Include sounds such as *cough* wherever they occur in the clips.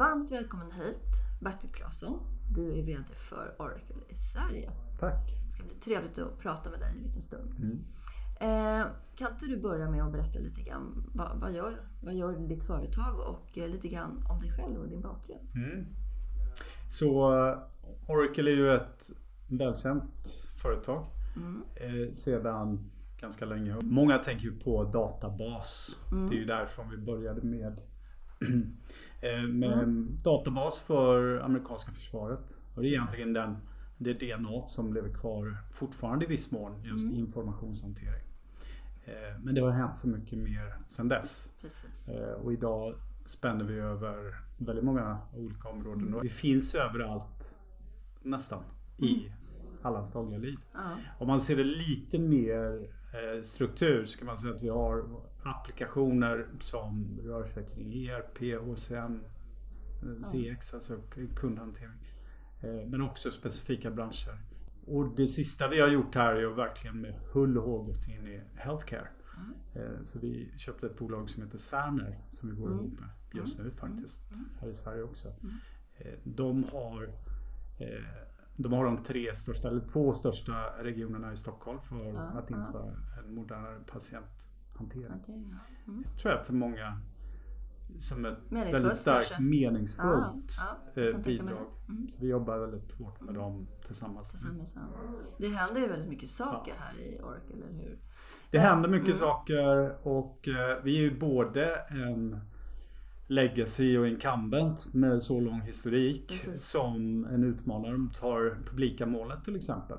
Varmt välkommen hit Bertil Claesson. Du är VD för Oracle i Sverige. Tack. Det ska bli trevligt att prata med dig en liten stund. Mm. Eh, kan inte du börja med att berätta lite grann vad, vad, gör, vad gör ditt företag och eh, lite grann om dig själv och din bakgrund? Mm. Så uh, Oracle är ju ett välkänt företag Mm. eh, sedan ganska länge. Många tänker ju på databas. Mm. Det är ju därifrån vi började med, eh, *clears throat* med Mm. databas för amerikanska försvaret. Och det är egentligen den, det DNA som lever kvar fortfarande i viss mån, just Mm. informationshantering. Eh, men det har hänt så mycket mer sedan dess. Precis. Eh, Och idag spänner vi över väldigt många olika områden. Och vi finns överallt nästan i allas dagliga liv. Om man ser det lite mer eh, struktur så kan man säga att vi har applikationer som rör sig kring ERP, HCM, eh, CX, alltså kundhantering. Eh, Men också specifika branscher. Och det sista vi har gjort här är att verkligen med hull och hår gått in i healthcare. Eh, Så vi köpte ett bolag som heter Cerner som vi går Mm. ihop med just nu faktiskt. Här i Sverige också. Eh, De har de har de tre största, eller två största regionerna i Stockholm för att införa en modernare patienthantering. Hantering, ja. Mm. tror jag för många som ett väldigt starkt kanske? meningsfullt Ja, ja, eh, bidrag. Mm. Så vi jobbar väldigt hårt med dem tillsammans. Tillsammans, ja. Det händer ju väldigt mycket saker här i Oracle, eller hur? Det händer mycket Mm. saker och eh, vi är ju både en legacy och incumbent med så lång historik Precis. som en utmanare. Du tar publika målet till exempel.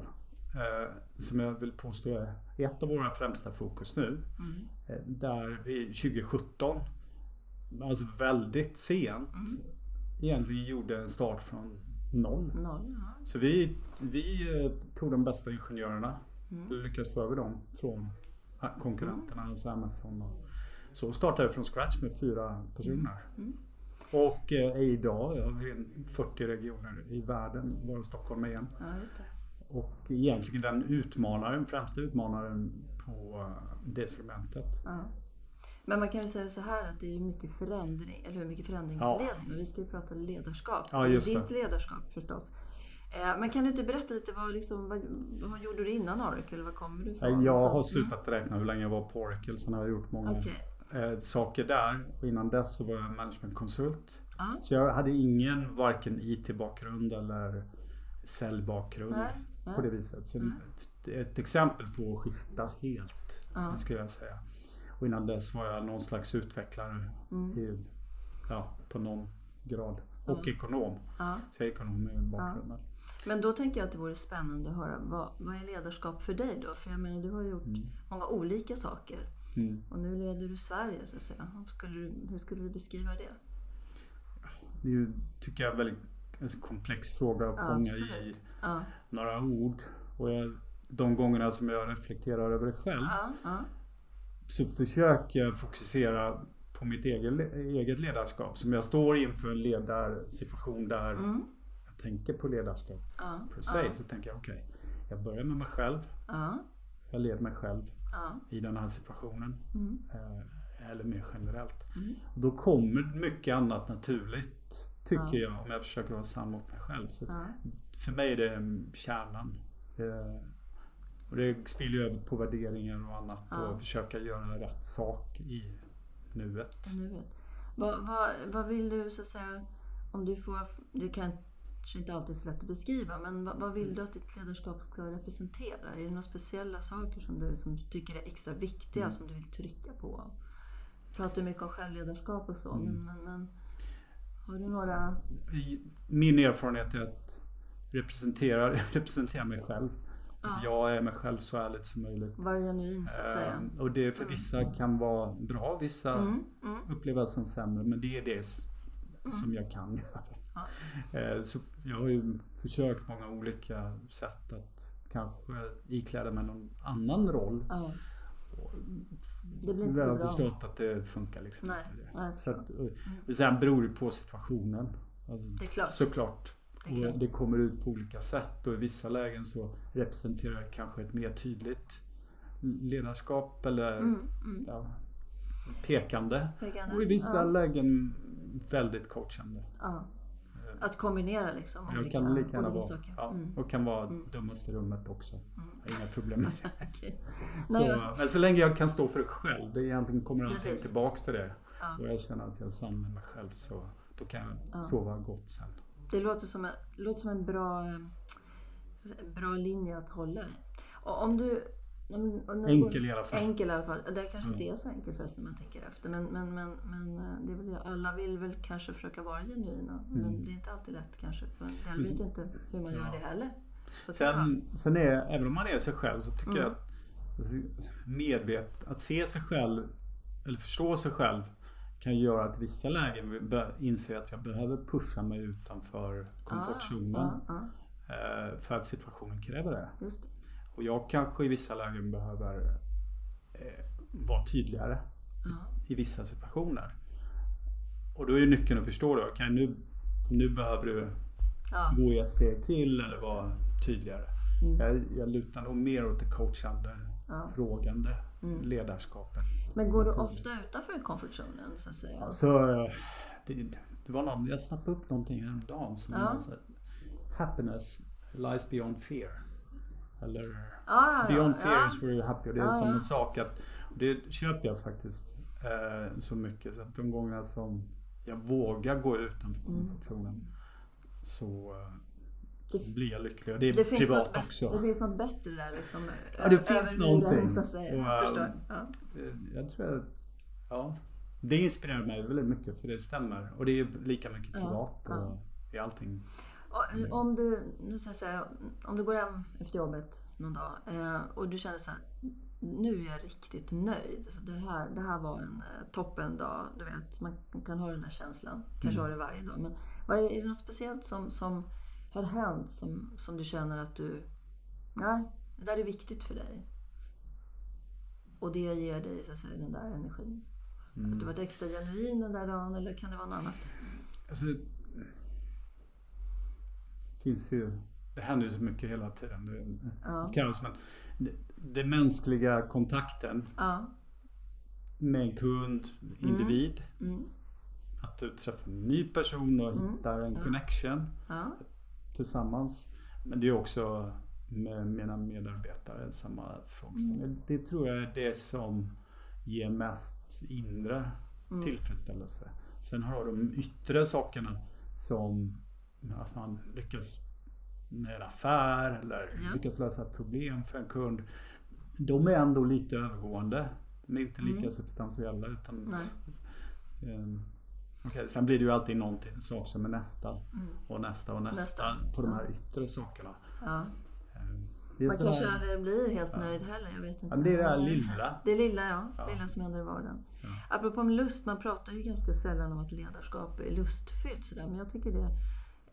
Som jag vill påstå är ett av våra främsta fokus nu. Mm. Eh, där vi 2017, alltså väldigt sent, Mm. egentligen gjorde en start från noll. Noll, ja. Så vi, vi eh, tog de bästa ingenjörerna Mm. lyckades få över dem från eh, konkurrenterna, alltså Amazon och så startade vi från scratch med fyra personer. Mm. Och eh, idag har vi en 40 regioner i världen, varav Stockholm är en. ja, just det. Och egentligen den utmanaren, främsta utmanaren på eh, det segmentet. Ja. Men man kan ju säga så här att det är mycket förändring, eller hur? Mycket förändringsledning. Och vi ska ju prata ledarskap. Ja, just Ditt det. ledarskap förstås. Eh, Men kan du inte berätta lite vad, liksom, vad, vad gjorde du innan Oracle? Var kommer du ifrån? Jag har slutat räkna hur länge jag var på Oracle, sen har jag gjort många. Okej. eh, saker där. Och innan dess så var jag managementkonsult. Ja. Så jag hade ingen varken IT-bakgrund eller säljbakgrund Nej. på det viset. Så ett, ett exempel på att skifta helt, Ja. skulle jag säga. Och innan dess var jag någon slags utvecklare Mm. i, ja, på någon grad. Och ekonom. Ja. Så jag är ekonom i bakgrunden. Men då tänker jag att det vore spännande att höra vad, vad är ledarskap för dig då? För jag menar, du har gjort många olika saker. Mm. Och nu leder du Sverige så att säga. Skulle du, hur skulle du beskriva det? Det är tycker jag, väldigt en så komplex fråga att Ja, fånga absolut. i Ja. några ord. Och jag, de gångerna som jag reflekterar över det själv Ja, ja. så försöker jag fokusera på mitt eget, eget ledarskap. Som jag står inför en ledarsituation där Mm. jag tänker på ledarskap Ja. per se. Så tänker jag okej, jag börjar med mig själv. Ja. Jag leder mig själv Ja. i den här situationen. Mm. Eller mer generellt. Mm. Då kommer mycket annat naturligt, tycker Ja. jag, om jag försöker vara sann mot mig själv. Så Ja. För mig är det kärnan. Eh, och det spiller ju över på värderingar och annat Ja. och försöka göra rätt sak i nuet. Nu vet. Vad, vad, vad vill du så att säga, om du får, kan kanske inte alltid är så lätt att beskriva. Men vad, vad vill du att ditt ledarskap ska representera? Är det några speciella saker som du som tycker är extra viktiga, Mm. som du vill trycka på? Pratar mycket om självledarskap och så, Mm. men, men, har du några... Min erfarenhet är att representera, *laughs* representera mig själv. Att jag är mig själv så ärligt som möjligt. Vara genuin, så att säga. Ehm, Och det för vissa kan vara bra, vissa Mm, mm, upplever det som sämre. Men det är det s- som jag kan *laughs* göra. Ja. Eh, Så jag har ju försökt många olika sätt att kanske ikläda mig någon annan roll. ja. Det blir inte Jag så har bra. förstått att det funkar liksom Nej, inte. Det. jag Så att, och sen beror det på situationen. Alltså, Det är klart. Såklart. Det är klart. Det kommer ut på olika sätt och i vissa lägen så representerar jag kanske ett mer tydligt ledarskap eller Mm, mm. ja, pekande. Pekande. Och i vissa Ja. lägen väldigt coachande. Ja. Att kombinera liksom Jag olika, kan lika gärna olika vara, saker. ja, Mm. och kan vara dummast i rummet också. Jag har Inga problem med *laughs* det. Nej, Så, men så länge jag kan stå för det själv, det egentligen kommer allting tillbaks till det. Ja. Och jag känner att jag är sann med mig själv så då kan jag Ja. sova gott sen. Det låter som en, låter som en bra, bra linje att hålla i. Och om du... Enkel i alla fall. Enkel i alla fall. Det kanske inte Mm. är så enkelt förresten när man tänker efter. Men, men, men, men eh, det är väl det. Alla vill väl kanske försöka vara genuina. Men Mm. det är inte alltid lätt kanske. För jag vet inte hur man gör Ja. det heller. Så. Sen, sen är, även om man är sig själv så tycker Mm. jag att alltså, medvet, att se sig själv eller förstå sig själv kan göra att vissa lägen be- inse att jag behöver pusha mig utanför komfortzonen. Ja, ja, eh, För att situationen kräver det. just det. Och jag kanske i vissa lägen behöver eh, vara tydligare Ja. i vissa situationer. Och då är ju nyckeln att förstå då, okej nu, nu behöver du Ja. gå ett steg till eller vara tydligare. Mm. Jag, jag lutar nog mer åt det coachande, Ja. frågande Mm. ledarskapet. Men går du ofta utanför comfortzonen så att säga? Alltså, det, det var någon, jag snappade upp någonting häromdagen som Ja. här, Happiness lies beyond fear. Eller Ja, ja, ja. Beyond ja. is where you're happy. Och det är Ja, samma ja. sak att och det köper jag faktiskt eh, så mycket. Så att de gångerna som jag vågar gå utanför Mm. komfortzonen så eh, Det- blir jag lycklig. Och det är Det privat något, också. det finns något bättre där liksom. Ja, det finns någonting. Att säga. Och, jag ähm, förstår. Ja. Eh, Jag tror att, ja, det inspirerar mig väldigt mycket för det stämmer. Och det är lika mycket Ja, privat och ja. i allting. Och Om du, nu ska säga, om du går hem efter jobbet någon dag eh, och du känner så här, nu är jag riktigt nöjd. Så det, här, det här var en eh, toppen dag. Du vet, man kan ha den här känslan. Kanske Mm. har det varje dag. Men vad är, det, är det något speciellt som, som har hänt som, som du känner att du, nej, det där är viktigt för dig. Och det ger dig så att säga, den där energin. Mm. Att du varit extra genuin den där dagen eller kan det vara något annat? Alltså, finns ju, det händer ju så mycket hela tiden. Det Ja. kaos. Men det, det mänskliga kontakten Ja. med en kund, individ. Mm. Att du träffar en ny person och Mm. hittar en Ja. connection tillsammans. Men det är också med mina medarbetare samma frågeställning. Mm. Det tror jag är det som ger mest inre Mm. tillfredsställelse. Sen har de yttre sakerna som att man lyckas med en affär eller Ja. lyckas lösa problem för en kund. De är ändå lite övergående. De är inte lika Mm. substantiella utan Nej. Ehm, okej, sen blir det ju alltid någonting så också med nästa Mm. och nästa och nästa, Nästa. på de här Ja. yttre sakerna. Ja. Ehm, är Man kanske aldrig blir helt nöjd heller. Jag vet inte. Ja, det är det här lilla. Det lilla, ja. Ja. Lilla som händer i vardagen. Ja. Apropå om lust, man pratar ju ganska sällan om att ledarskap är lustfyllt. Sådär. Men jag tycker det,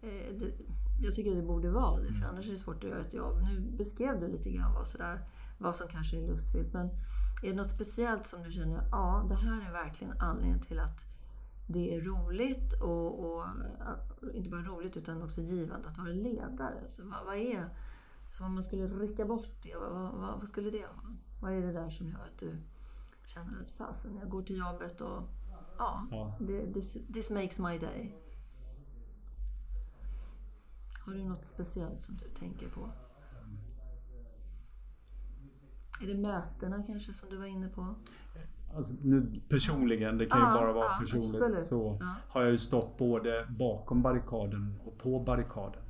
det, jag tycker det borde vara det. För Mm. annars är det svårt att göra ett jobb. Nu beskrev du lite grann vad, sådär, vad som kanske är lustfyllt. Men är det något speciellt som du känner, ja det här är verkligen anledningen till att det är roligt och, och att- inte bara roligt utan också givande att vara ledare. Så vad, vad är, så om man skulle rycka bort det, vad, vad, vad, skulle det vara? Vad är det där som gör att du känner att fasen, jag går till jobbet och ja, Ja. this, this makes my day. Har du något speciellt som du tänker på? Är det mötena kanske som du var inne på? Alltså, nu, personligen, det kan ju Ja, bara vara ja, personligt, absolut. så Ja. har jag ju stått både bakom barrikaden och på barrikaden.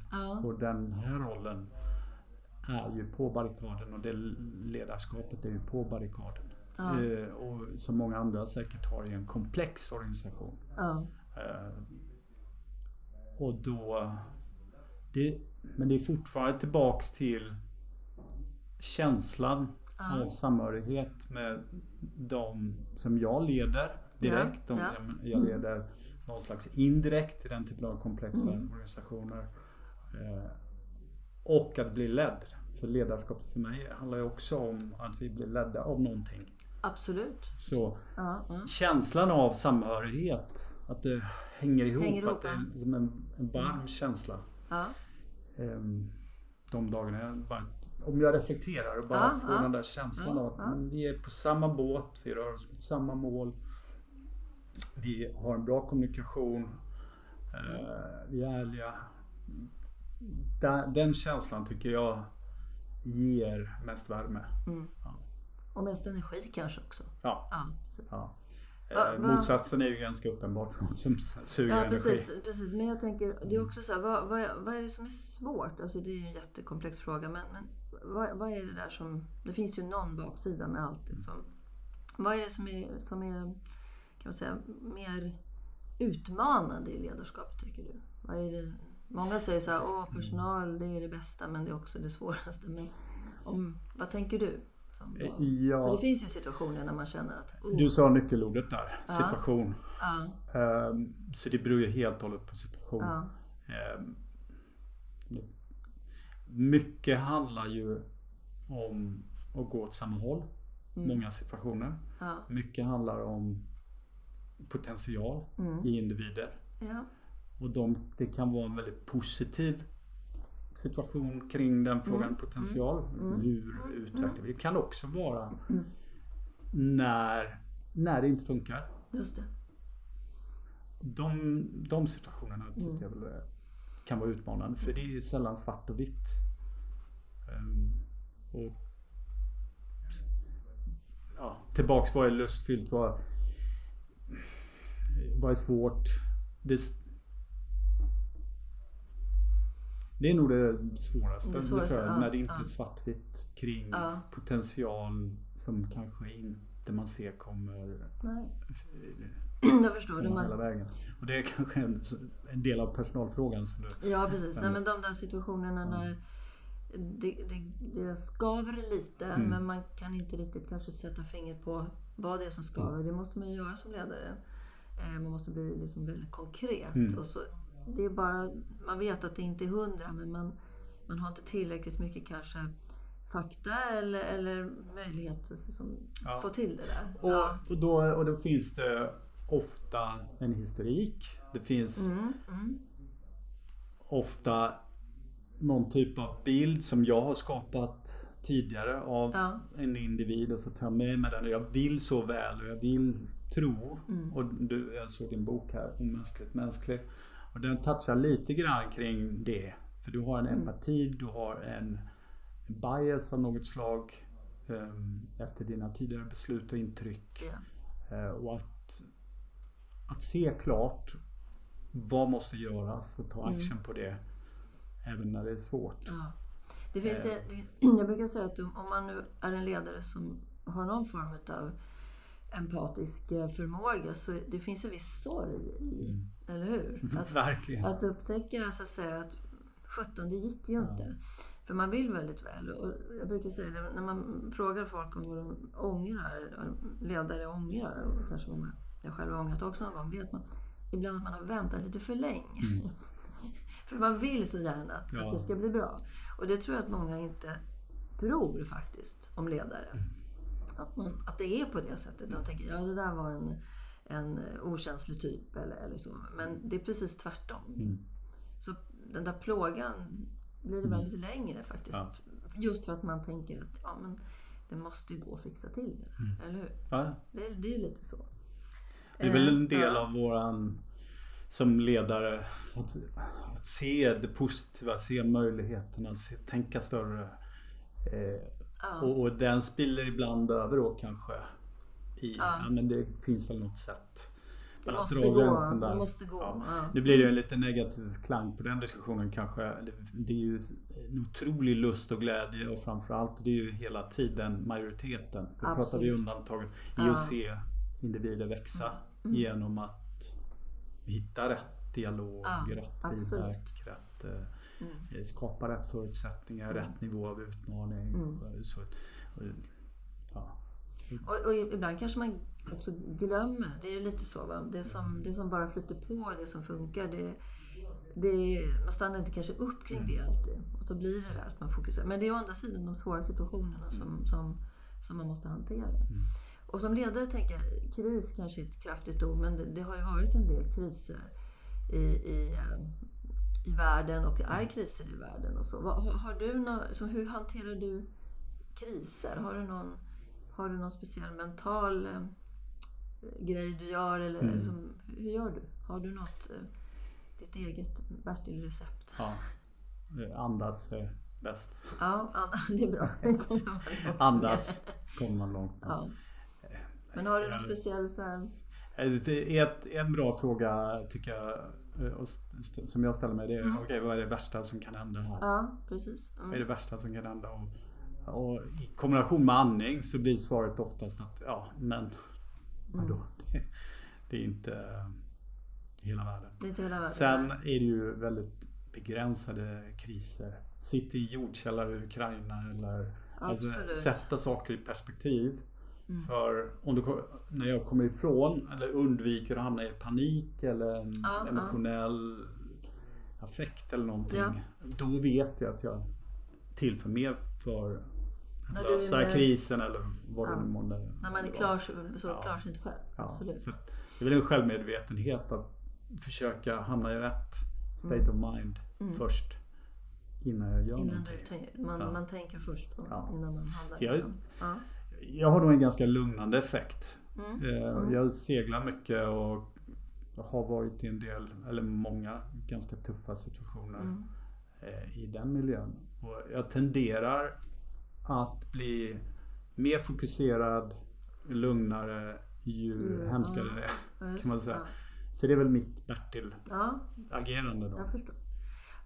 Och den här rollen är ju på barrikaden och det ledarskapet är ju på barrikaden. Eh, och som många andra säkert har i en komplex organisation. Eh, och då... Det, men det är fortfarande tillbaks till känslan Ja. av samhörighet med de som jag leder direkt. Ja, De ja. som jag leder någon slags indirekt i den typen av komplexa Mm. organisationer. Eh, och att bli ledd. För ledarskap för mig handlar ju också om att vi blir ledda av någonting. Absolut. Så Ja, ja. känslan av samhörighet, att det hänger ihop, Hänger ihop, att det är ja. liksom en, en varm känsla. Ja. Ehm, de dagarna, jag bara, om jag reflekterar och bara Ja, får ja. den där känslan Ja, av att ja. vi är på samma båt, vi rör oss mot samma mål. Vi har en bra kommunikation. eh, vi är ärliga. Den, den känslan tycker jag ger mest värme. Och mest energi kanske också. Ja, Ja, precis. ja. Va- Eh, va- motsatsen är ju ganska uppenbart *laughs* som suger Ja, energi. precis, precis. Men jag tänker, det är också så här, vad, vad, vad är det som är svårt? Alltså det är ju en jättekomplex fråga. Men, men vad, vad är det där som... Det finns ju någon baksida med allt. Liksom. Vad är det som är, som är kan man säga, mer utmanande i ledarskap, tycker du? Vad är det? Många säger så här, åh, personal det är det bästa, men det är också det svåraste. Men om, vad tänker du? Som var- För Ja, det finns ju situationer när man känner att... Oh, du sa nyckelordet där, situation. ja, Ehm, Så det beror ju helt och hållet på situation. ja, Ehm, Mycket handlar ju om att gå åt samma håll. Många situationer. ja, Mycket handlar om potential Mm. i individer. ja, Och de, det kan vara en väldigt positiv situation kring den frågan, potential. Liksom Hur utvecklar vi? Det kan också vara när, när det inte funkar. just det. De, de situationerna tycker jag väl eh, kan vara utmanande för det är sällan svart och vitt. Ehm, och, ja, tillbaks, vad är lustfyllt? Vad, vad är svårt? Det, det är nog det svåraste, Det svåraste, jag, ja, när det inte ja. är svartvitt kring Ja. potential som kanske inte man ser kommer Nej. *clears throat* Jag förstår. Det komma hela man, vägen. Och det är kanske en, en del av personalfrågan som du... ja, precis. Nej, men de där situationerna när det, det, det skaver lite Mm. men man kan inte riktigt kanske sätta fingret på vad det är som skaver. Det måste man ju göra som ledare. Eh, Man måste bli liksom väldigt konkret. Mm. Och så, det är bara, man vet att det inte är hundra men man, man har inte tillräckligt mycket kanske fakta eller, eller möjlighet att Ja. få till det där. Och, och, då, och då finns det ofta en historik. Det finns Mm, mm, ofta någon typ av bild som jag har skapat tidigare av Ja. en individ och så tar jag med mig den och jag vill så väl och jag vill tro. Mm. Och du, jag såg din bok här, Omänskligt mänsklig. Och den touchar lite grann kring det. För du har en Mm. empati, du har en bias av något slag ehm, efter dina tidigare beslut och intryck. ja. Eh, och att, att se klart vad måste göras och ta Mm. action på det. Även när det är svårt. Ja. Det finns, det- *clears throat* jag brukar säga att om man nu är en ledare som har någon form av empatisk eh, förmåga så det finns en viss sorg i, eller hur? *laughs* Att, Verkligen. att upptäcka så att säga att 17 det gick ju inte. För man vill väldigt väl. Och jag brukar säga det, när man frågar folk om vad de ångrar, ledare ångrar, och kanske många, jag själv har ångrat också någon gång, det är att man ibland att man har väntat lite för länge. *laughs* för man vill så gärna att, Ja. att det ska bli bra. Och det tror jag att många inte tror faktiskt om ledare. Att, man, att det är på det sättet. De tänker, ja det där var en, en okänslig typ eller, eller så. Men det är precis tvärtom. Mm. Så den där plågan blir det väldigt längre faktiskt. Ja. Just för att man tänker att ja, men det måste ju gå att fixa till det. där. Eller hur? Ja, Det, är- det är ju lite så. det är väl en Eh, del ja. av våran som ledare att, att se det positiva, se möjligheterna, se, tänka större. Eh, Ja. och, och den spiller ibland över då kanske i, ja. ja. men det finns väl något sätt. Det måste gå. Det måste gå. Ja. Nu blir det en lite negativ klang på den diskussionen kanske. Det är ju en otrolig lust och glädje och framförallt det är ju hela tiden majoriteten. Då Absolut. pratar vi undantagen i att se individer växa mm. genom att hitta rätt dialog, rätt feedback, rätt Mm. Eh, skapa rätt förutsättningar, mm. rätt nivå av utmaning. Mm. Så, och, ja. och, och, ibland kanske man också glömmer. Det är lite så. Va? Det, som, det som bara flyter på, det som funkar. Det, det, man stannar inte kanske upp kring det mm. alltid. Och så blir det där att man fokuserar. Men det är å andra sidan de svåra situationerna som, mm. som, som man måste hantera. Mm. Och som ledare tänker jag, kris kanske är ett kraftigt ord, men det, det har ju varit en del kriser i, i eh, i världen och det är kriser i världen och så. Har, har du någon, hur hanterar du kriser? Har du någon, har du någon speciell mental eh, grej du gör? Eller mm. liksom, hur gör du? Har du något, eh, ditt eget Bertil-recept? Ja, andas är bäst. Ja, *laughs* det är bra. *laughs* andas kommer man långt Ja. Men har du någon speciell så här... Ett, en bra fråga tycker jag Eh, som jag ställer mig det är, mm. okej okay, vad är det värsta som kan hända? Ja, precis. Mm. Vad är det värsta som kan hända? Och, och, i kombination med andning så blir svaret oftast att ja, men vadå? Mm. Det, det, är inte hela världen. Det är inte hela världen. Sen är det ju väldigt begränsade kriser. Sitt i jordkällare i Ukraina eller alltså, sätta saker i perspektiv. Mm. För om du, när jag kommer ifrån eller undviker att hamna i panik eller en ja, emotionell ja. affekt eller någonting. Ja. Då vet jag att jag tillför mer för att lösa är, krisen eller vad ja. det nu månde När man är klar så ja. klarar sig inte själv. Absolut. Så det är väl en självmedvetenhet att försöka hamna i rätt state mm. of mind mm. först. Innan jag gör innan någonting. Du, man, man tänker först på, innan man handlar. Jag, liksom jag har nog en ganska lugnande effekt. Mm. Eh, mm. Jag seglar mycket och har varit i en del, eller många, ganska tuffa situationer mm. Eh, i den miljön. Och jag tenderar att bli mer fokuserad, lugnare ju mm, hemskare det är. Kan man säga. Så det är väl mitt Bertil-agerande då. Jag förstår.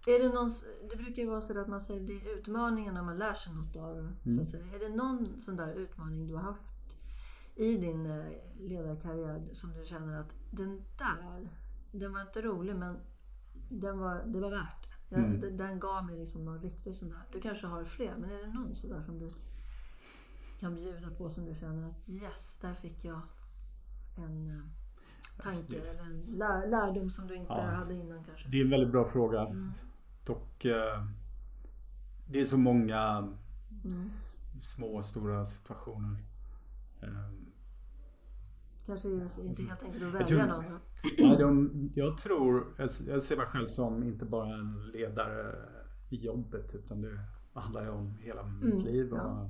Är det, någon, det brukar ju vara så att man säger det är utmaningarna man lär sig något av. Mm. Så att säga. Är det någon sån där utmaning du har haft i din eh, ledarkarriär som du känner att den där, den var inte rolig men den var, det var värt det. Jag, mm. Den gav mig liksom någon riktig sån där. Du kanske har fler, men är det någon sån där som du kan bjuda på som du känner att yes, där fick jag en eh, tanke alltså det... eller en lär, lärdom som du inte ja. hade innan kanske? Det är en väldigt bra fråga. Mm. Dock eh, det är så många mm. små och stora situationer. Ehm, Kanske inte helt enkelt att välja någon? *clears throat* Nej, de, jag tror, jag ser mig själv som inte bara en ledare i jobbet utan det handlar ju om hela mitt mm, liv och ja.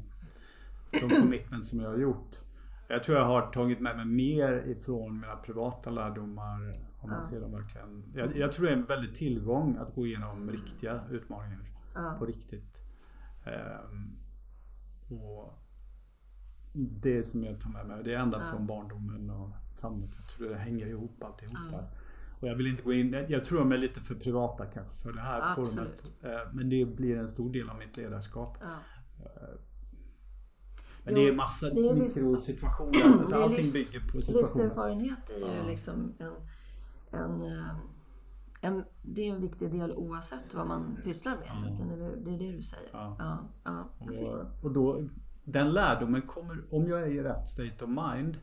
de commitments som jag har gjort. Jag tror jag har tagit med mig mer ifrån mina privata lärdomar om man ja. ser dem verkligen. Jag, jag, tror det är en väldig tillgång att gå igenom riktiga utmaningar. Ja. På riktigt. Um, och det som jag tar med mig, det är ända ja. från barndomen och framåt. Jag tror det hänger ihop alltihop ja. där. Och jag vill inte gå in, jag tror de är lite för privata kanske för det här Absolut. forumet. Eh, men det blir en stor del av mitt ledarskap. Ja. Eh, men jo, det är massa mikrosituationer. *clears throat* Alltså allting livs, bygger på situationer. Livserfarenhet är ju liksom en en, eh, en, det är en viktig del oavsett vad man pysslar med. Ja. Eller, det är det du säger. Ja. Ja, ja och, och då, den lärdomen kommer, om jag är i rätt state of mind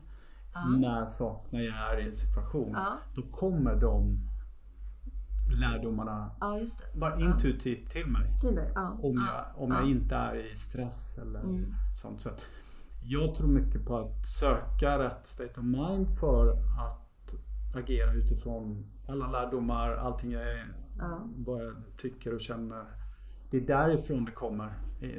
ja. när, sak, när jag är i en situation. Då kommer de lärdomarna bara intuitivt till mig. Till om jag, om jag inte är i stress eller mm. sånt. Så jag tror mycket på att söka rätt state of mind för att agera utifrån alla lärdomar, allting jag är, ja. vad jag tycker och känner. Det är därifrån det kommer.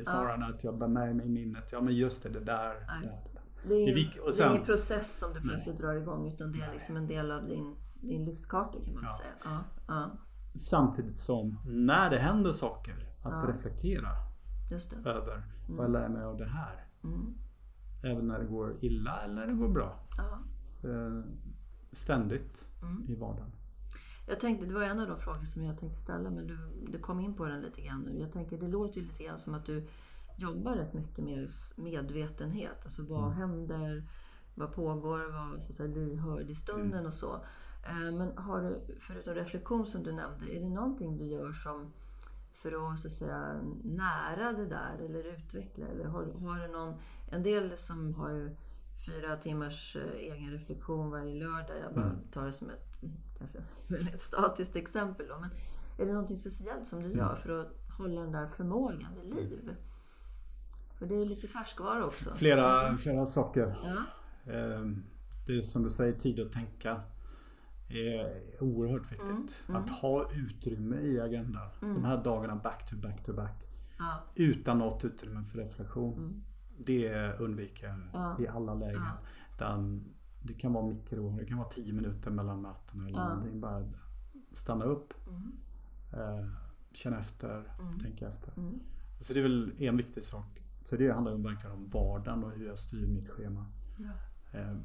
Snarare än att jag bär med mig i minnet. Ja men just det, det där. Det, där. det, är, det, sen, det är ingen process som du plötsligt nej. drar igång utan det är liksom en del av din, din livskarta kan man ja. säga. Ja. Ja. Samtidigt som när det händer saker att reflektera över. Mm. Vad lär jag mig av det här? Mm. Även när det går illa eller när det går bra. Ja. Ständigt Mm. i vardagen. Jag tänkte, det var en av de frågor som jag tänkte ställa men du, du kom in på den lite grann nu. Jag tänker det låter ju lite grann som att du jobbar rätt mycket med medvetenhet. Alltså vad händer, vad pågår, vad så att säga, lyhörd i stunden och så. Eh, Men har du, förutom reflektion som du nämnde, är det någonting du gör som för att, så att säga, nära det där eller utveckla? Eller har, har du någon, en del som har ju fyra timmars eh, egen reflektion varje lördag. Jag bara tar det som ett mm, kanske *laughs* väldigt statiskt exempel. Då. Men är det någonting speciellt som du gör för att hålla den där förmågan vid liv? För det är lite färskvara också. Flera, flera saker. Ja. Eh, det är som du säger, tid att tänka är oerhört viktigt. Mm, Att ha utrymme i agendan. De här dagarna back to back to back. Ja. Utan något utrymme för reflektion. Mm. Det undviker jag Ja. i alla lägen. Utan det kan vara mikro, det kan vara 10 minuter mellan möten eller Ja. någonting. Bara stanna upp. Mm. Eh, känna efter, tänka efter. Mm. Så det är väl en viktig sak. Så det handlar ju verkligen om vardagen och hur jag styr mitt schema. Ja. Eh,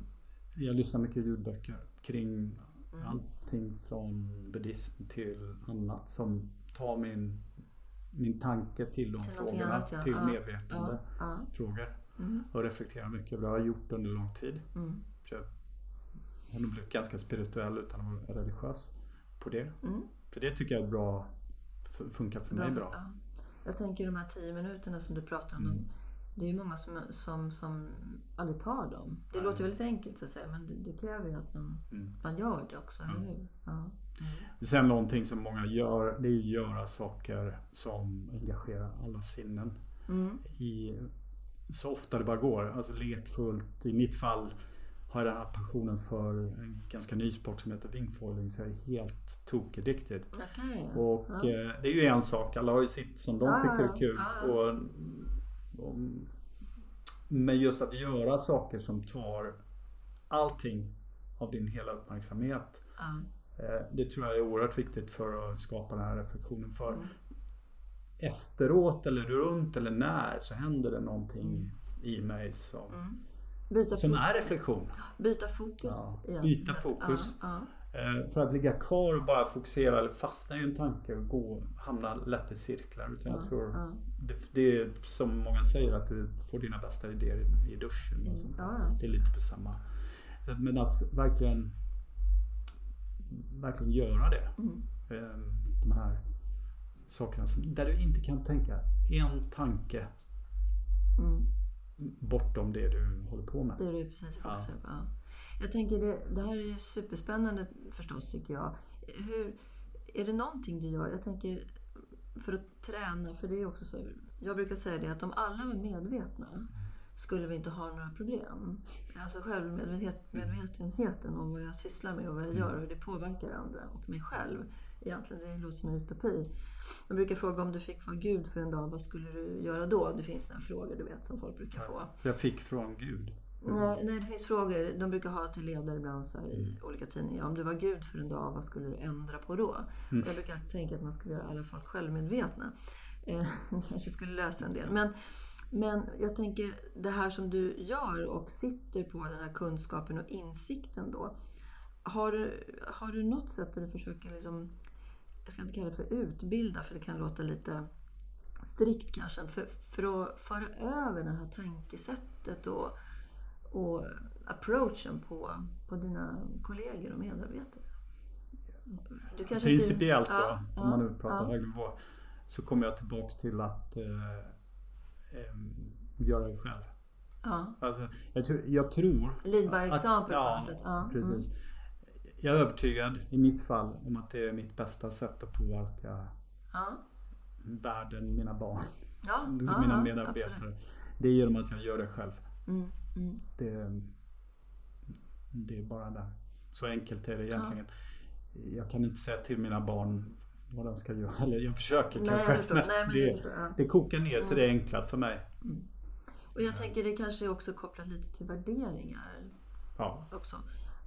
Jag lyssnar mycket ljudböcker kring Mm. allting från buddhism till annat som tar min, min tanke till de Till frågorna. annat, ja. Till Ja. medvetande Ja. frågor. Mm. Och reflekterar mycket över det. har jag gjort under lång tid. Mm. Så jag har nog blivit ganska spirituell utan att vara religiös på det. Mm. Så det tycker jag är bra, funkar för mig bra. Ja. Jag tänker de här tio minuterna som du pratar om. Mm. Det är ju många som, som, som aldrig tar dem. Det låter väldigt enkelt så att säga men det, det kräver ju att man, Mm. man gör det också, eller hur? Ja. Sen någonting som många gör, det är att göra saker som engagerar alla sinnen. Mm. I, så ofta det bara går. Alltså lekfullt. I mitt fall har jag den här passionen för en ganska ny sport som heter wingfoiling. Så jag är helt tokaddicted. Okej. Och ja. eh, det är ju en sak. Alla har ju sitt som de Ja, tycker är kul. ja. Och, och, men just att göra saker som tar allting av din hela uppmärksamhet. Ja. Eh, Det tror jag är oerhört viktigt för att skapa den här reflektionen. För Mm. efteråt eller runt eller när så händer det någonting i mig som, Mm. Som är reflektion. byta fokus. Ja, byta fokus. Ja, Eh, För att ligga kvar och bara fokusera eller fastna i en tanke och gå, hamna lätt i cirklar. Utan jag tror ja. det, det är som många säger att du får dina bästa idéer i, i duschen. Och sånt. Ja. Det är lite på samma. Men att verkligen, verkligen göra det. Mm. Eh, De här sakerna som, där du inte kan tänka en tanke Mm. bortom det du håller på med. Det är du precis fokuserad på. Ja. Jag tänker det, det här är superspännande förstås tycker jag. Hur, är det någonting du gör? Jag tänker för att träna, för det är också så. Jag brukar säga det att om alla var medvetna skulle vi inte ha några problem. Alltså självmedvetenheten om vad jag sysslar med och vad jag gör och hur det påverkar andra och mig själv. Egentligen, det låter som en utopi. Jag brukar fråga om du fick vara Gud för en dag, vad skulle du göra då? Det finns några frågor du vet som folk brukar få. Jag fick från Gud. Nej, nej, det finns frågor. De brukar ha till ledare ibland så här i olika tidningar. Om du var Gud för en dag, vad skulle du ändra på då? Jag brukar tänka att man skulle göra alla folk självmedvetna. Eh, *laughs* kanske skulle lösa en del. Men, men jag tänker det här som du gör och sitter på den här kunskapen och insikten då. Har har du något sätt där du försöker liksom, jag ska inte kalla det för utbilda för det kan låta lite strikt kanske, för, för att föra över det här tankesättet och, och approachen på, på dina kollegor och medarbetare? Du kanske Principiellt inte, då, Ja, om man nu pratar ja. hög nivå, så kommer jag tillbaks till att eh, em, göra det själv. Ja. Alltså, jag, tror, jag tror... Lead by att- example på något sätt. Ja, mm. precis. Jag är övertygad i mitt fall om att det är mitt bästa sätt att påverka Ja, världen, mina barn, ja, *laughs* liksom ja, mina medarbetare. absolut. Det är genom att jag gör det själv. Mm, mm. Det, det är bara där. Så enkelt är det egentligen. Jag kan inte säga till mina barn vad de ska göra. Eller jag försöker Nej, kanske. jag förstår. Nej, men det, förstår, ja. det kokar ner till det enkla för mig. Och jag tänker det kanske är också kopplat lite till värderingar Ja. också.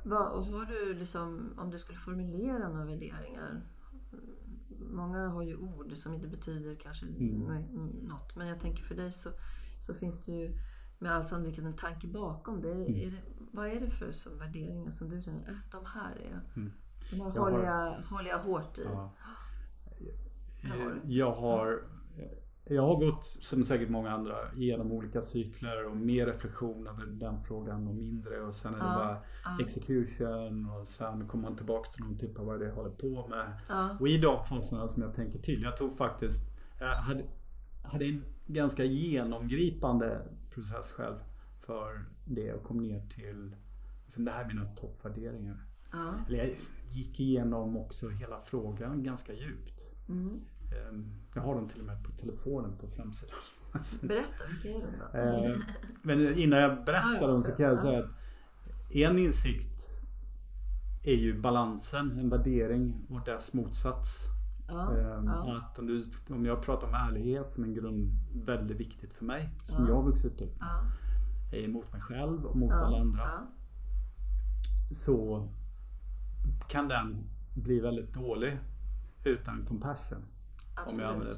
Vad, och har du liksom, om du skulle formulera några värderingar. Många har ju ord som inte betyder kanske Mm. nå- något. Men jag tänker för dig så, så finns det ju med all sannolikhet en tanke bakom det. Mm. Är det. Vad är det för som värderingar som du känner, äh, de här är... Mm. De här jag håller, jag, håller jag hårt i. Ja. *gasps* Jag har, jag har gått, som säkert många andra, igenom olika cykler och mer reflektion över den frågan och mindre. Och sen är det ja, bara ja. execution och sen kommer man tillbaka till någon typ av vad det är jag håller på med. Ja. Och i de faserna som jag tänker till. Jag tog faktiskt, jag hade, hade en ganska genomgripande process själv för det och kom ner till liksom, det här är mina toppvärderingar. Ja. Eller jag gick igenom också hela frågan ganska djupt. Mm. Ehm, jag har dem till och med på telefonen på framsidan. *laughs* Berätta, vilka är de då? Ehm, men innan jag berättar dem så kan jag säga att en insikt är ju balansen, en värdering och dess motsats. Ja, ehm, ja. Att om, du, om jag pratar om ärlighet som en grund väldigt viktigt för mig, som ja. jag har vuxit upp med. Ja. Mot mig själv och mot alla andra. Så kan den bli väldigt dålig utan compassion. Absolut. Om jag använder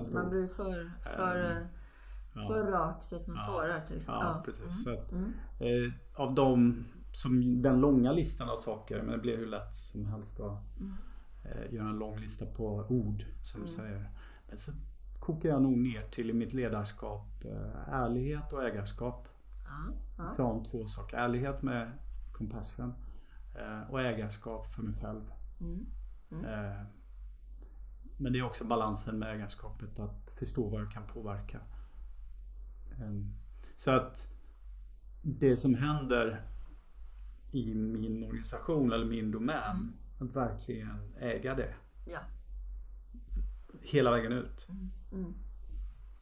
ett Man blir för, för, um, ja. för rak så att man ja. sårar till exempel. Ja, precis. Mm. Att, mm. eh, av de, som den långa listan av saker, men det blir hur lätt som helst att mm. Eh, göra en lång lista på ord som du mm. säger. Men så kokar jag nog ner till i mitt ledarskap eh, ärlighet och ägarskap. Ja. Som två saker. Ärlighet med compassion eh, och ägarskap för mig själv. Mm. Mm. Men det är också balansen med ägarskapet att förstå vad jag kan påverka. Ehm, så att det som händer i min organisation eller min domän, mm. Att verkligen äga det. Ja. Hela vägen ut. Mm. Mm.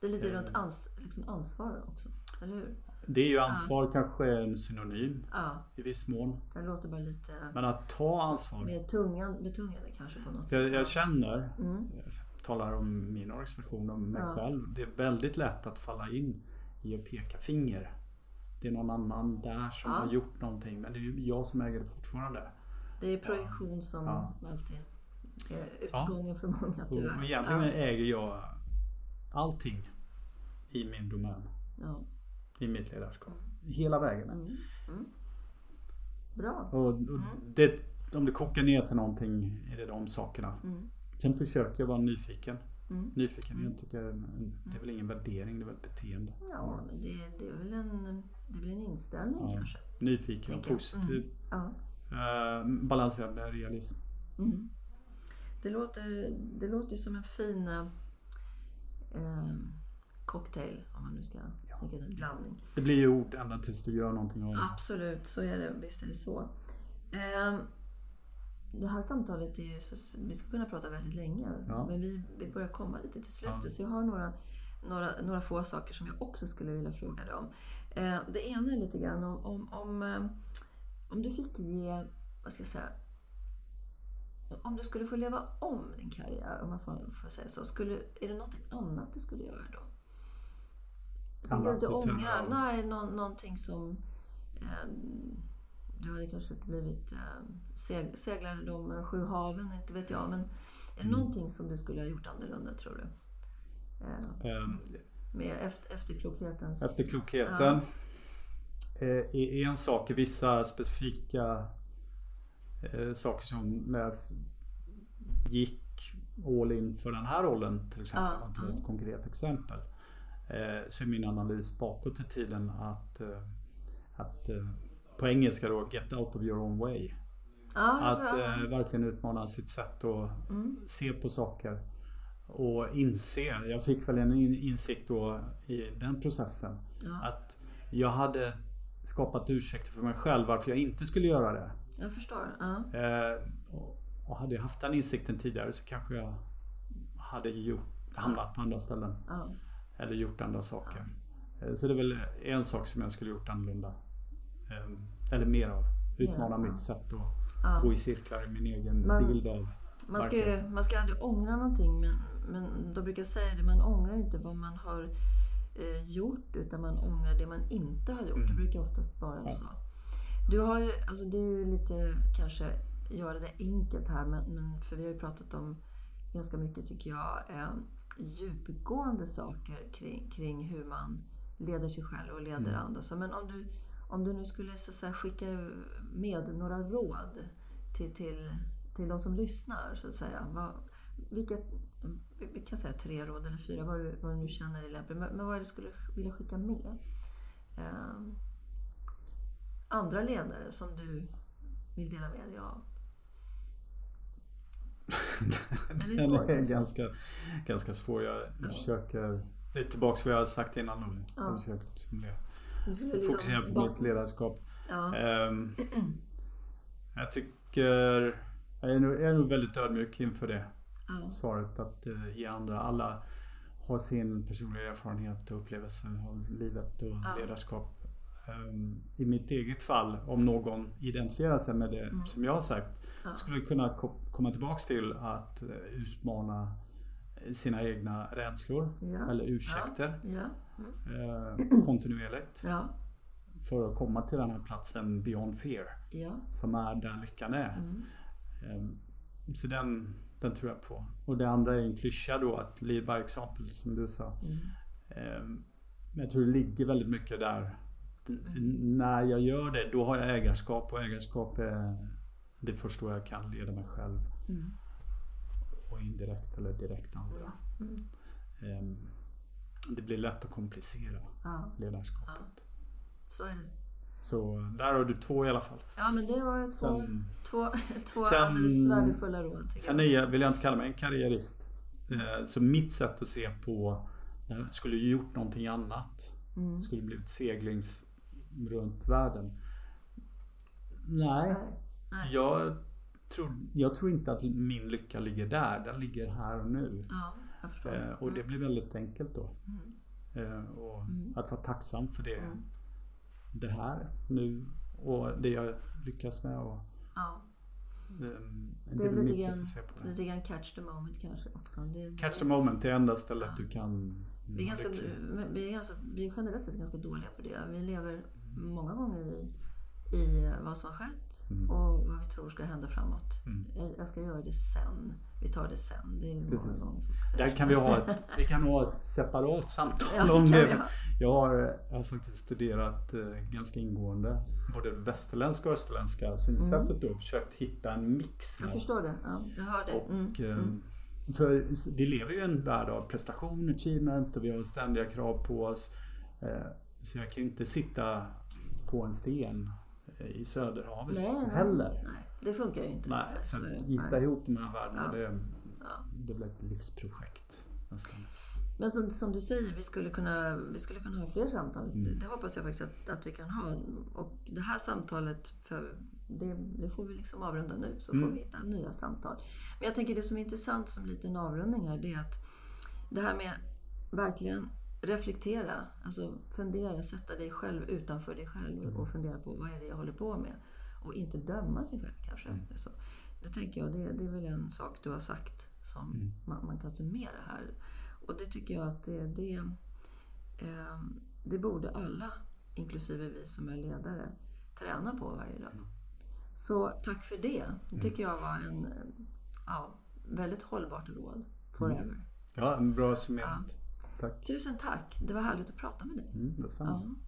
Det är lite runt ehm. ans liksom ansvar också, eller hur? Det är ju ansvar ja. kanske en synonym ja. i viss mån. Det låter bara lite... Men att ta ansvar. Mer tungan, betungande kanske på något jag, sätt. Jag känner, mm. jag talar om min organisation och mig ja. själv. Det är väldigt lätt att falla in i att peka finger. Det är någon annan där som har gjort någonting men det är ju jag som äger det fortfarande. Det är projektion som alltid är utgången för många tyvärr. Och egentligen äger jag allting i min domän i mitt ledarskap. Hela vägen. Mm. Mm. Bra. Och, och mm. det, om det kokar ner till någonting är det de sakerna. Mm. Sen försöker jag vara nyfiken. Mm. Nyfikenhet mm. tycker jag det är väl ingen värdering, det är väl ett beteende. Ja, men det, det, är väl en, det är väl en inställning ja. kanske. Nyfiken och positiv. Ja. Uh, balanserad realism. Det, låter, det låter som en fin uh, cocktail, om man nu ska ja. tänka en blandning. Det blir ju ord ända tills du gör någonting av det. Absolut, så är det. Visst är det så. Eh, det här samtalet är ju vi ska kunna prata väldigt länge, ja. men vi, vi börjar komma lite till slutet. Ja. Så jag har några, några, några få saker som jag också skulle vilja fråga dig om. Eh, det ena är lite grann om, om, om, eh, om du fick ge, vad ska jag säga, om du skulle få leva om din karriär, om man får, får säga så, skulle, är det något annat du skulle göra då? Tänker du ångrar? Nej, nå, någonting som... Eh, du hade kanske blivit eh, seg, seglare de sju haven, inte vet jag. Men är det mm. någonting som du skulle ha gjort annorlunda tror du? Eh, um, med efter, efterklokhetens... Efterklokheten ja. Är eh, en sak. i Vissa specifika eh, saker som när jag gick all in för den här rollen till exempel. Ja. Ett konkret exempel. Eh, så är min analys bakåt i tiden att, att på engelska då, get out of your own way. Ah, att ja. verkligen utmana sitt sätt att mm. se på saker. Och inse, jag fick väl en insikt då i den processen. Ja. Att jag hade skapat ursäkter för mig själv varför jag inte skulle göra det. Jag förstår. Ja. Eh, och, hade jag haft den insikten tidigare så kanske jag hade gjort, hamnat på andra ställen. Ja eller gjort andra saker. Ja. Så det är väl en sak som jag skulle gjort annorlunda. Ehm, eller mer av. Utmana mitt sätt att gå i cirklar i min egen man, bild av man ska, man ska aldrig ångra någonting men, men då brukar jag säga det, man ångrar inte vad man har eh, gjort utan man ångrar det man inte har gjort. Mm. Det brukar oftast vara ja. så. Du har ju, alltså det är ju lite kanske göra det enkelt här men, men för vi har ju pratat om ganska mycket tycker jag eh, djupgående saker kring, kring hur man leder sig själv och leder Mm. andra. Så, men om du, om du nu skulle så säga, skicka med några råd till, till, till de som lyssnar, så att säga. Vad, vilka, vi kan säga tre råd eller fyra, vad du, vad du nu känner är lämpligt. Men, men vad är det du skulle vilja skicka med? Eh, andra ledare som du vill dela med dig av? *laughs* Det är Den svårt är ganska, ganska svår. Jag Ja. försöker... Det är tillbaka till vad jag har sagt innan. Jag Ja. har försökt som le- Du skulle liksom fokusera på bak- mitt ledarskap. Ja. Ehm, *clears throat* jag tycker... Jag är, nog, jag är nog väldigt ödmjuk inför det Ja. svaret. Att eh, ge andra... Alla har sin personliga erfarenhet och upplevelse av livet och Ja. ledarskap. Ehm, I mitt eget fall, om någon identifierar sig med det Mm. som jag har sagt, Ja. skulle kunna ko- komma tillbaks till att eh, utmana sina egna rädslor Ja. eller ursäkter Ja. eh, kontinuerligt för att komma till den här platsen beyond fear som är där lyckan är. Mm. Eh, så den, den tror jag på. Och det andra är en klyscha då att lead by example som du sa. Mm. Eh, Men jag tror det ligger väldigt mycket där. När jag gör det då har jag ägarskap och ägarskap är det första jag kan leda mig själv Mm. och indirekt eller direkt andra. Mm. Eh, Det blir lätt att komplicera Ja. ledarskapet. Så är det. Så där har du två i alla fall. Ja, men det var två, Sen, två, två Sen- alldeles värdefulla råd. sen är jag, vill jag inte kalla mig en karriärist. Eh, Så mitt sätt att se på när jag skulle gjort någonting annat. Mm. Skulle blivit seglings runt världen. Nej, Nej. Nej. jag tror, jag tror inte att min lycka ligger där. Den ligger här och nu. Ja, jag förstår. Eh, Och det blir väldigt enkelt då. Mm. Eh, Och Mm. att vara tacksam för det. Mm. Det här nu och det jag lyckas med. Och, Ja. det, det, Det är lite grann, att se på det. lite grann catch the moment kanske också. Det, Catch the moment, det är enda stället Ja. du kan Vi är, ganska, vi, är ganska, vi är generellt sett ganska dåliga på det. Vi lever många gånger i, i vad som har skett Mm. och vad vi tror ska hända framåt. Mm. Jag, ska göra det sen. Vi tar det sen. Det är många Precis. gånger folk säger. Där kan vi ha ett, vi kan ha ett separat samtal Ja, om det. Jag har, jag har faktiskt studerat eh, ganska ingående både västerländska och österländska synsättet då och försökt hitta en mix. Jag förstår det. Ja, jag hör det. Och, Mm. eh, Mm. För vi lever ju i en värld av prestation, achievement och vi har ständiga krav på oss. Eh, Så jag kan ju inte sitta på en sten i Söderhavet Nej, nej, heller. nej, det funkar ju inte. Nej, så att gifta Nej. ihop de här världarna, Ja. det, det blir ett livsprojekt nästan. Men som, som du säger, vi skulle kunna, vi skulle kunna ha fler samtal. Mm. Det, det hoppas jag faktiskt att, att vi kan ha. Och det här samtalet, för det, det får vi liksom avrunda nu, så Mm. får vi hitta nya samtal. Men jag tänker det som är intressant som liten avrundning här, det är att det här med verkligen reflektera, alltså fundera, sätta dig själv utanför dig själv Mm. och fundera på vad är det jag håller på med? Och inte döma sig själv kanske. Mm. Så, det tänker jag, det, det är väl en sak du har sagt som Mm. man, man kan summera här. Och det tycker jag att det, det, eh, det borde alla, inklusive vi som är ledare, träna på varje dag. Så tack för det. Det tycker jag var en ja, väldigt hållbart råd forever. Ja, en bra summerat. Tack. Tusen tack. Det var härligt att prata med dig. Mm, detsamma. Ja.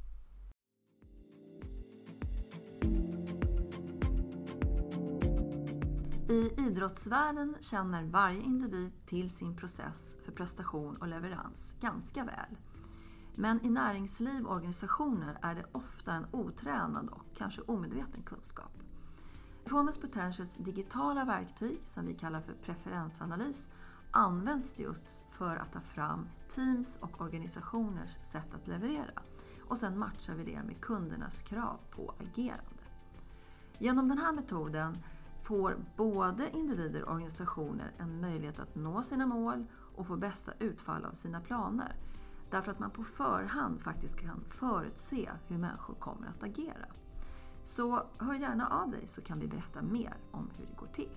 I idrottsvärlden känner varje individ till sin process för prestation och leverans ganska väl. Men i näringsliv och organisationer är det ofta en otränad och kanske omedveten kunskap. Performance Potentials digitala verktyg, som vi kallar för preferensanalys, används just för att ta fram teams och organisationers sätt att leverera. Och sen matchar vi det med kundernas krav på agerande. Genom den här metoden får både individer och organisationer en möjlighet att nå sina mål och få bästa utfall av sina planer. Därför att man på förhand faktiskt kan förutse hur människor kommer att agera. Så hör gärna av dig så kan vi berätta mer om hur det går till.